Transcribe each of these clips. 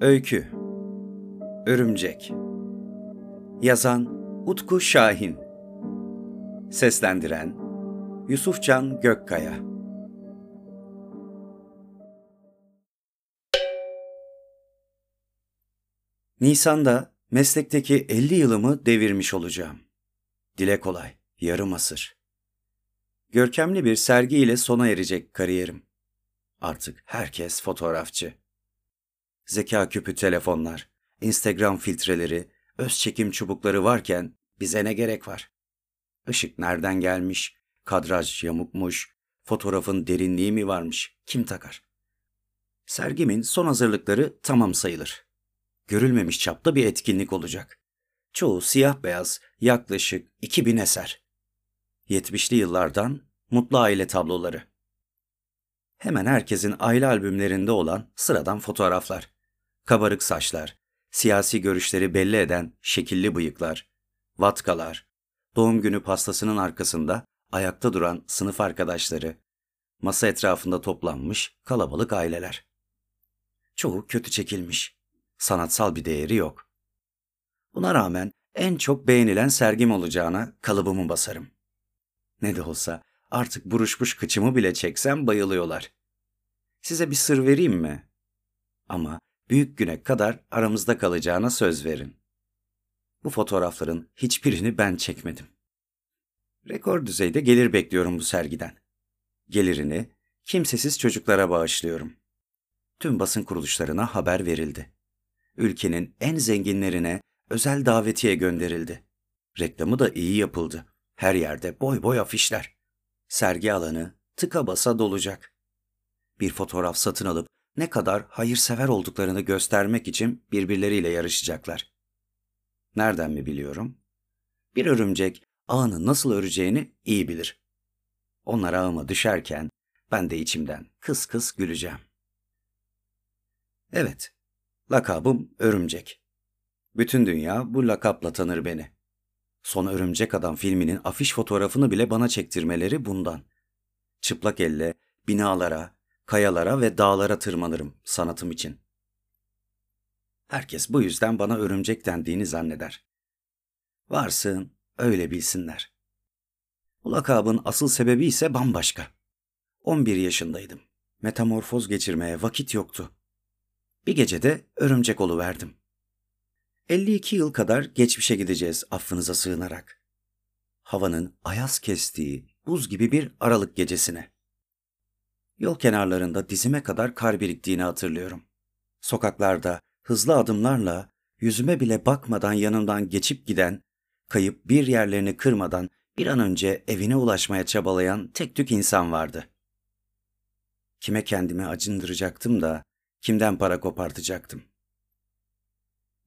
Öykü Örümcek Yazan Utku Şahin Seslendiren Yusufcan Gökkaya Nisan'da meslekteki 50 yılımı devirmiş olacağım. Dile kolay, yarım asır. Görkemli bir sergiyle sona erecek kariyerim. Artık herkes fotoğrafçı. Zeka küpü telefonlar, Instagram filtreleri, öz çekim çubukları varken bize ne gerek var? Işık nereden gelmiş, kadraj yamukmuş, fotoğrafın derinliği mi varmış, kim takar? Sergimin son hazırlıkları tamam sayılır. Görülmemiş çapta bir etkinlik olacak. Çoğu siyah beyaz, yaklaşık 2000 eser. 70'li yıllardan mutlu aile tabloları. Hemen herkesin aile albümlerinde olan sıradan fotoğraflar. Kabarık saçlar, siyasi görüşleri belli eden şekilli bıyıklar, vatkalar, doğum günü pastasının arkasında ayakta duran sınıf arkadaşları, masa etrafında toplanmış kalabalık aileler. Çoğu kötü çekilmiş. Sanatsal bir değeri yok. Buna rağmen en çok beğenilen sergim olacağına kalıbımı basarım. Ne de olsa artık buruşmuş kıçımı bile çeksem bayılıyorlar. Size bir sır vereyim mi? Ama büyük güne kadar aramızda kalacağına söz verin. Bu fotoğrafların hiçbirini ben çekmedim. Rekor düzeyde gelir bekliyorum bu sergiden. Gelirini kimsesiz çocuklara bağışlıyorum. Tüm basın kuruluşlarına haber verildi. Ülkenin en zenginlerine özel davetiye gönderildi. Reklamı da iyi yapıldı. Her yerde boy boy afişler. Sergi alanı tıka basa dolacak. Bir fotoğraf satın alıp ne kadar hayırsever olduklarını göstermek için birbirleriyle yarışacaklar. Nereden mi biliyorum? Bir örümcek ağını nasıl öreceğini iyi bilir. Onlar ağıma düşerken ben de içimden kıs kıs güleceğim. Evet, lakabım Örümcek. Bütün dünya bu lakapla tanır beni. Son Örümcek Adam filminin afiş fotoğrafını bile bana çektirmeleri bundan. Çıplak elle binalara, kayalara ve dağlara tırmanırım sanatım için. Herkes bu yüzden bana örümcek dendiğini zanneder. Varsın, öyle bilsinler. Bu lakabın asıl sebebi ise bambaşka. 11 yaşındaydım. Metamorfoz geçirmeye vakit yoktu. Bir gecede örümcek verdim. 52 yıl kadar geçmişe gideceğiz affınıza sığınarak. Havanın ayaz kestiği buz gibi bir aralık gecesine. Yol kenarlarında dizime kadar kar biriktiğini hatırlıyorum. Sokaklarda hızlı adımlarla yüzüme bile bakmadan yanımdan geçip giden, kayıp bir yerlerini kırmadan bir an önce evine ulaşmaya çabalayan tek tük insan vardı. Kime kendimi acındıracaktım da kimden para kopartacaktım.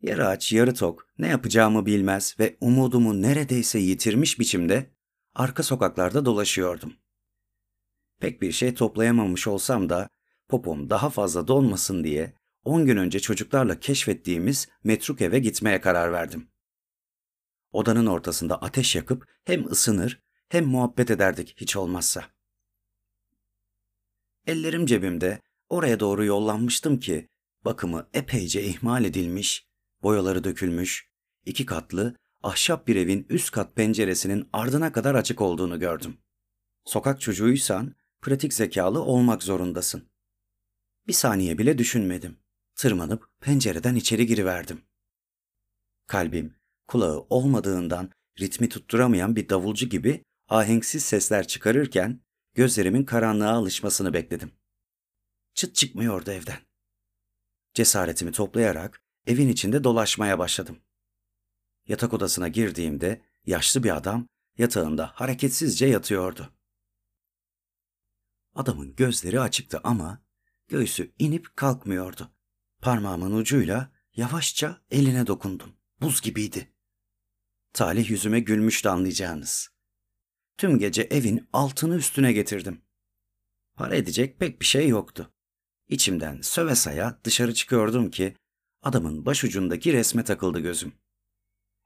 Yarı aç, yarı tok, ne yapacağımı bilmez ve umudumu neredeyse yitirmiş biçimde arka sokaklarda dolaşıyordum. Pek bir şey toplayamamış olsam da popom daha fazla donmasın diye 10 gün önce çocuklarla keşfettiğimiz metruk eve gitmeye karar verdim. Odanın ortasında ateş yakıp hem ısınır hem muhabbet ederdik hiç olmazsa. Ellerim cebimde oraya doğru yollanmıştım ki bakımı epeyce ihmal edilmiş, boyaları dökülmüş, iki katlı ahşap bir evin üst kat penceresinin ardına kadar açık olduğunu gördüm. Sokak çocuğuysan pratik zekalı olmak zorundasın. Bir saniye bile düşünmedim. Tırmanıp pencereden içeri giriverdim. Kalbim, kulağı olmadığından ritmi tutturamayan bir davulcu gibi ahenksiz sesler çıkarırken gözlerimin karanlığa alışmasını bekledim. Çıt çıkmıyordu evden. Cesaretimi toplayarak evin içinde dolaşmaya başladım. Yatak odasına girdiğimde yaşlı bir adam yatağında hareketsizce yatıyordu. Adamın gözleri açıktı ama göğsü inip kalkmıyordu. Parmağımın ucuyla yavaşça eline dokundum. Buz gibiydi. Talih yüzüme gülmüştü anlayacağınız. Tüm gece evin altını üstüne getirdim. Para edecek pek bir şey yoktu. İçimden söve saya dışarı çıkıyordum ki adamın başucundaki resme takıldı gözüm.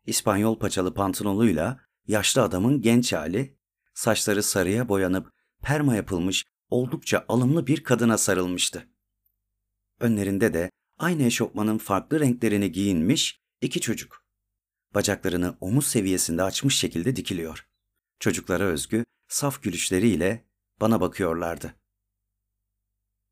İspanyol paçalı pantolonuyla yaşlı adamın genç hali, saçları sarıya boyanıp perma yapılmış oldukça alımlı bir kadına sarılmıştı. Önlerinde de aynı eşofmanın farklı renklerini giyinmiş iki çocuk. Bacaklarını omuz seviyesinde açmış şekilde dikiliyor. Çocuklara özgü saf gülüşleriyle bana bakıyorlardı.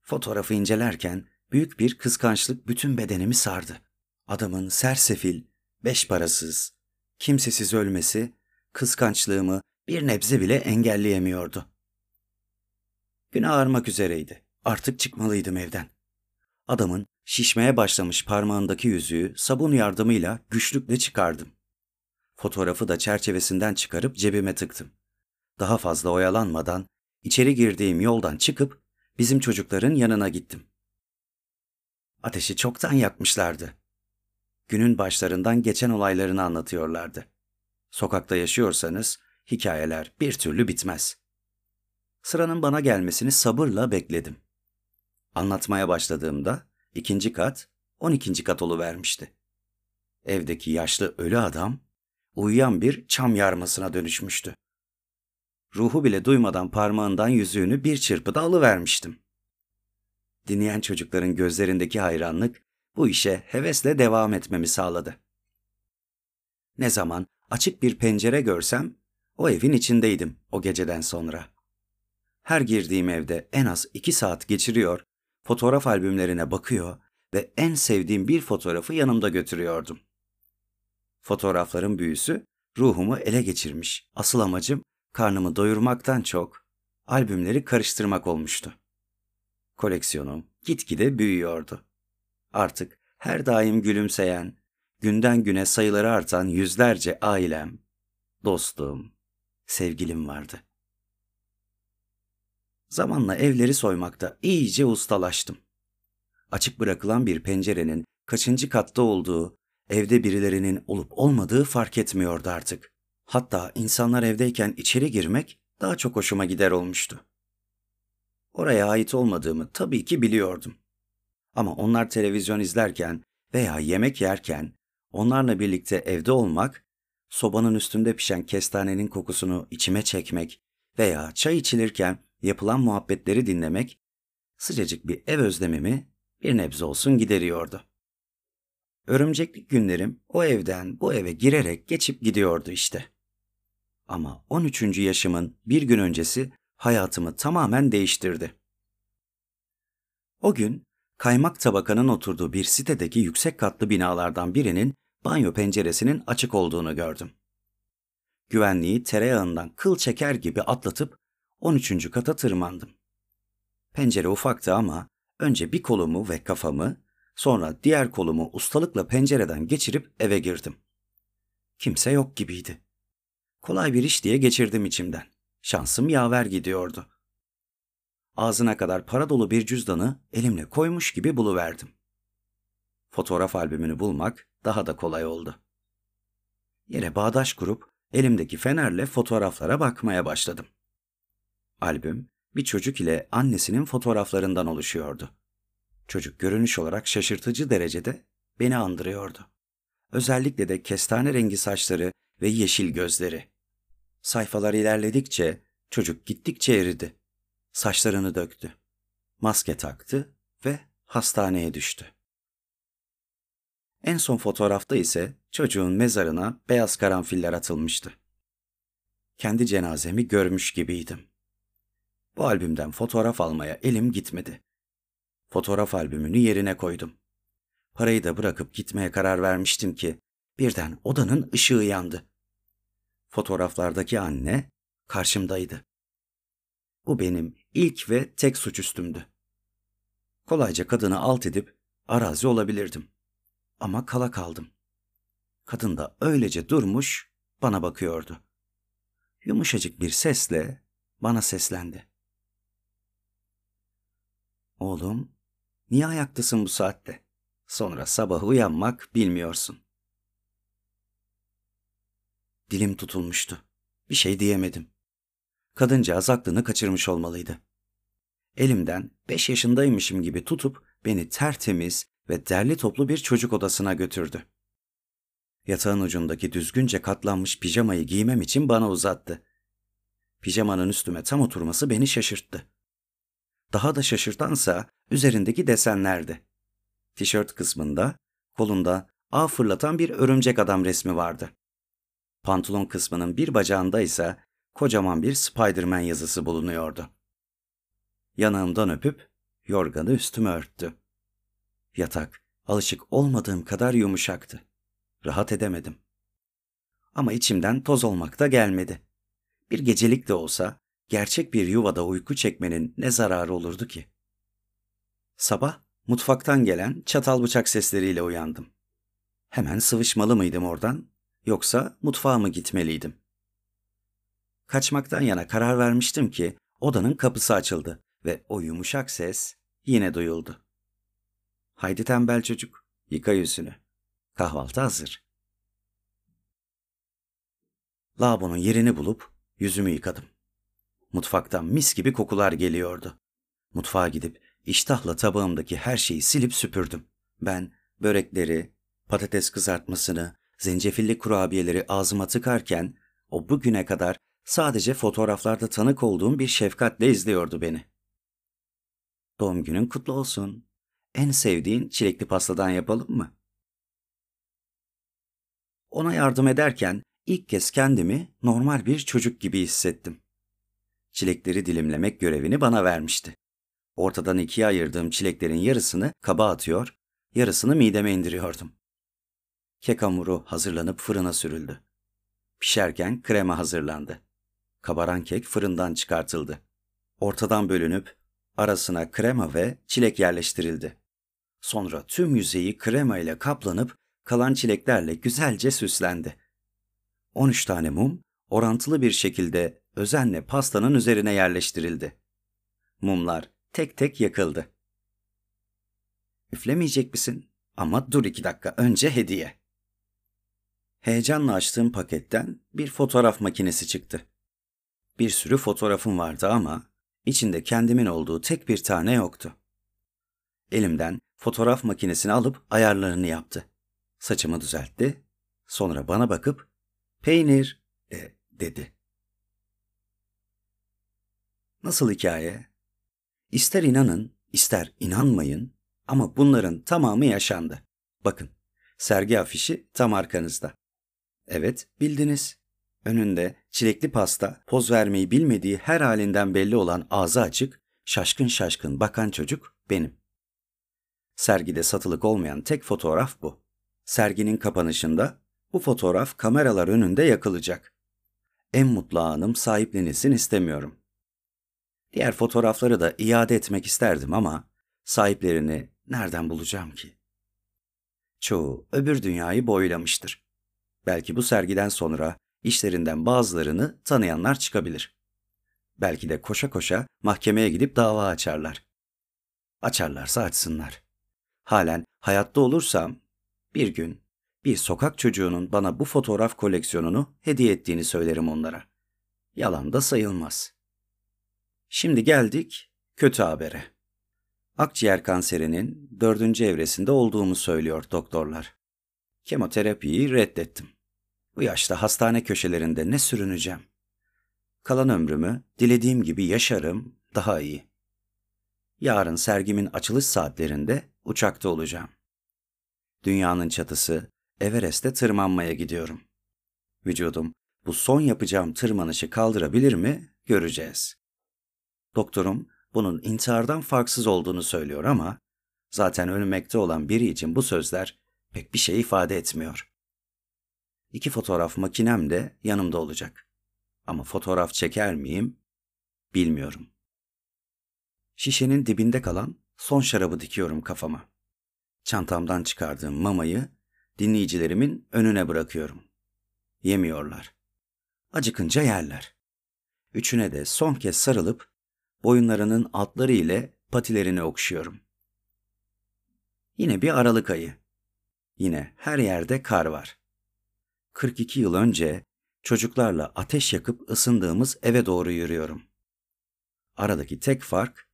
Fotoğrafı incelerken büyük bir kıskançlık bütün bedenimi sardı. Adamın sersefil, beş parasız, kimsesiz ölmesi kıskançlığımı bir nebze bile engelleyemiyordu. Gün ağarmak üzereydi. Artık çıkmalıydım evden. Adamın şişmeye başlamış parmağındaki yüzüğü sabun yardımıyla güçlükle çıkardım. Fotoğrafı da çerçevesinden çıkarıp cebime tıktım. Daha fazla oyalanmadan içeri girdiğim yoldan çıkıp bizim çocukların yanına gittim. Ateşi çoktan yakmışlardı. Günün başlarından geçen olaylarını anlatıyorlardı. Sokakta yaşıyorsanız hikayeler bir türlü bitmez. Sıranın bana gelmesini sabırla bekledim. Anlatmaya başladığımda ikinci kat, on ikinci kat vermişti. Evdeki yaşlı ölü adam uyuyan bir çam yarmasına dönüşmüştü. Ruhu bile duymadan parmağından yüzüğünü bir çırpıda alıvermiştim. Dinleyen çocukların gözlerindeki hayranlık bu işe hevesle devam etmemi sağladı. Ne zaman açık bir pencere görsem o evin içindeydim o geceden sonra. Her girdiğim evde en az iki saat geçiriyor, fotoğraf albümlerine bakıyor ve en sevdiğim bir fotoğrafı yanımda götürüyordum. Fotoğrafların büyüsü ruhumu ele geçirmiş. Asıl amacım karnımı doyurmaktan çok albümleri karıştırmak olmuştu. Koleksiyonum gitgide büyüyordu. Artık her daim gülümseyen, günden güne sayıları artan yüzlerce ailem, dostum, sevgilim vardı. Zamanla evleri soymakta iyice ustalaştım. Açık bırakılan bir pencerenin kaçıncı katta olduğu, evde birilerinin olup olmadığı fark etmiyordu artık. Hatta insanlar evdeyken içeri girmek daha çok hoşuma gider olmuştu. Oraya ait olmadığımı tabii ki biliyordum. Ama onlar televizyon izlerken veya yemek yerken onlarla birlikte evde olmak, sobanın üstünde pişen kestanenin kokusunu içime çekmek veya çay içilirken yapılan muhabbetleri dinlemek sıcacık bir ev özlemimi bir nebze olsun gideriyordu. Örümceklik günlerim o evden bu eve girerek geçip gidiyordu işte. Ama 13. yaşımın bir gün öncesi hayatımı tamamen değiştirdi. O gün kaymak tabakanın oturduğu bir sitedeki yüksek katlı binalardan birinin banyo penceresinin açık olduğunu gördüm. Güvenliği tereyağından kıl çeker gibi atlatıp 13. kata tırmandım. Pencere ufaktı ama önce bir kolumu ve kafamı, sonra diğer kolumu ustalıkla pencereden geçirip eve girdim. Kimse yok gibiydi. Kolay bir iş diye geçirdim içimden. Şansım yaver gidiyordu. Ağzına kadar para dolu bir cüzdanı elimle koymuş gibi buluverdim. Fotoğraf albümünü bulmak daha da kolay oldu. Yere bağdaş kurup elimdeki fenerle fotoğraflara bakmaya başladım. Albüm bir çocuk ile annesinin fotoğraflarından oluşuyordu. Çocuk görünüş olarak şaşırtıcı derecede beni andırıyordu. Özellikle de kestane rengi saçları ve yeşil gözleri. Sayfalar ilerledikçe çocuk gittikçe eridi. Saçlarını döktü. Maske taktı ve hastaneye düştü. En son fotoğrafta ise çocuğun mezarına beyaz karanfiller atılmıştı. Kendi cenazemi görmüş gibiydim. Bu albümden fotoğraf almaya elim gitmedi. Fotoğraf albümünü yerine koydum. Parayı da bırakıp gitmeye karar vermiştim ki birden odanın ışığı yandı. Fotoğraflardaki anne karşımdaydı. Bu benim ilk ve tek suçüstümdü. Kolayca kadını alt edip arazi olabilirdim. Ama kala kaldım. Kadın da öylece durmuş bana bakıyordu. Yumuşacık bir sesle bana seslendi. Oğlum, niye ayaktasın bu saatte? Sonra sabah uyanmak bilmiyorsun. Dilim tutulmuştu. Bir şey diyemedim. Kadıncağız aklını kaçırmış olmalıydı. Elimden beş yaşındaymışım gibi tutup beni tertemiz ve derli toplu bir çocuk odasına götürdü. Yatağın ucundaki düzgünce katlanmış pijamayı giymem için bana uzattı. Pijamanın üstüme tam oturması beni şaşırttı. Daha da şaşırtansa üzerindeki desenlerdi. Tişört kısmında kolunda ağ fırlatan bir örümcek adam resmi vardı. Pantolon kısmının bir bacağında ise kocaman bir Spider-Man yazısı bulunuyordu. Yanağımdan öpüp yorganı üstüme örttü. Yatak alışık olmadığım kadar yumuşaktı. Rahat edemedim. Ama içimden toz olmak da gelmedi. Bir gecelik de olsa gerçek bir yuvada uyku çekmenin ne zararı olurdu ki? Sabah mutfaktan gelen çatal bıçak sesleriyle uyandım. Hemen sıvışmalı mıydım oradan yoksa mutfağa mı gitmeliydim? Kaçmaktan yana karar vermiştim ki odanın kapısı açıldı ve o yumuşak ses yine duyuldu. Haydi tembel çocuk, yıka yüzünü. Kahvaltı hazır. Lavabonun yerini bulup yüzümü yıkadım. Mutfaktan mis gibi kokular geliyordu. Mutfağa gidip iştahla tabağımdaki her şeyi silip süpürdüm. Ben börekleri, patates kızartmasını, zencefilli kurabiyeleri ağzıma tıkarken o bugüne kadar sadece fotoğraflarda tanık olduğum bir şefkatle izliyordu beni. Doğum günün kutlu olsun. En sevdiğin çilekli pastadan yapalım mı? Ona yardım ederken ilk kez kendimi normal bir çocuk gibi hissettim. Çilekleri dilimlemek görevini bana vermişti. Ortadan ikiye ayırdığım çileklerin yarısını kaba atıyor, yarısını mideme indiriyordum. Kek hamuru hazırlanıp fırına sürüldü. Pişerken krema hazırlandı. Kabaran kek fırından çıkartıldı. Ortadan bölünüp arasına krema ve çilek yerleştirildi. Sonra tüm yüzeyi krema ile kaplanıp kalan çileklerle güzelce süslendi. 13 tane mum orantılı bir şekilde özenle pastanın üzerine yerleştirildi. Mumlar tek tek yakıldı. Üflemeyecek misin? Ama dur iki dakika önce hediye. Heyecanla açtığım paketten bir fotoğraf makinesi çıktı. Bir sürü fotoğrafım vardı ama içinde kendimin olduğu tek bir tane yoktu. Elimden fotoğraf makinesini alıp ayarlarını yaptı. Saçımı düzeltti. Sonra bana bakıp peynir e, dedi. Nasıl hikaye? İster inanın, ister inanmayın ama bunların tamamı yaşandı. Bakın, sergi afişi tam arkanızda. Evet, bildiniz. Önünde çilekli pasta, poz vermeyi bilmediği her halinden belli olan ağzı açık, şaşkın şaşkın bakan çocuk benim. Sergide satılık olmayan tek fotoğraf bu. Serginin kapanışında bu fotoğraf kameralar önünde yakılacak. En mutlu anım sahiplenilsin istemiyorum. Diğer fotoğrafları da iade etmek isterdim ama sahiplerini nereden bulacağım ki? Çoğu öbür dünyayı boylamıştır. Belki bu sergiden sonra işlerinden bazılarını tanıyanlar çıkabilir. Belki de koşa koşa mahkemeye gidip dava açarlar. Açarlarsa açsınlar. Halen hayatta olursam bir gün bir sokak çocuğunun bana bu fotoğraf koleksiyonunu hediye ettiğini söylerim onlara. Yalan da sayılmaz. Şimdi geldik kötü habere. Akciğer kanserinin dördüncü evresinde olduğumu söylüyor doktorlar. Kemoterapiyi reddettim. Bu yaşta hastane köşelerinde ne sürüneceğim? Kalan ömrümü dilediğim gibi yaşarım, daha iyi. Yarın sergimin açılış saatlerinde uçakta olacağım. Dünyanın çatısı Everest'e tırmanmaya gidiyorum. Vücudum bu son yapacağım tırmanışı kaldırabilir mi göreceğiz. Doktorum bunun intihardan farksız olduğunu söylüyor ama zaten ölmekte olan biri için bu sözler pek bir şey ifade etmiyor. İki fotoğraf makinem de yanımda olacak. Ama fotoğraf çeker miyim bilmiyorum. Şişenin dibinde kalan son şarabı dikiyorum kafama. Çantamdan çıkardığım mamayı dinleyicilerimin önüne bırakıyorum. Yemiyorlar. Acıkınca yerler. Üçüne de son kez sarılıp boyunlarının altları ile patilerini okşuyorum. Yine bir Aralık ayı. Yine her yerde kar var. 42 yıl önce çocuklarla ateş yakıp ısındığımız eve doğru yürüyorum. Aradaki tek fark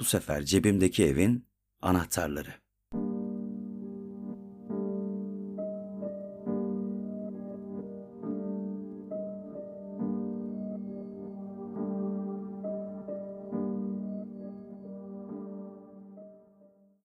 bu sefer cebimdeki evin anahtarları.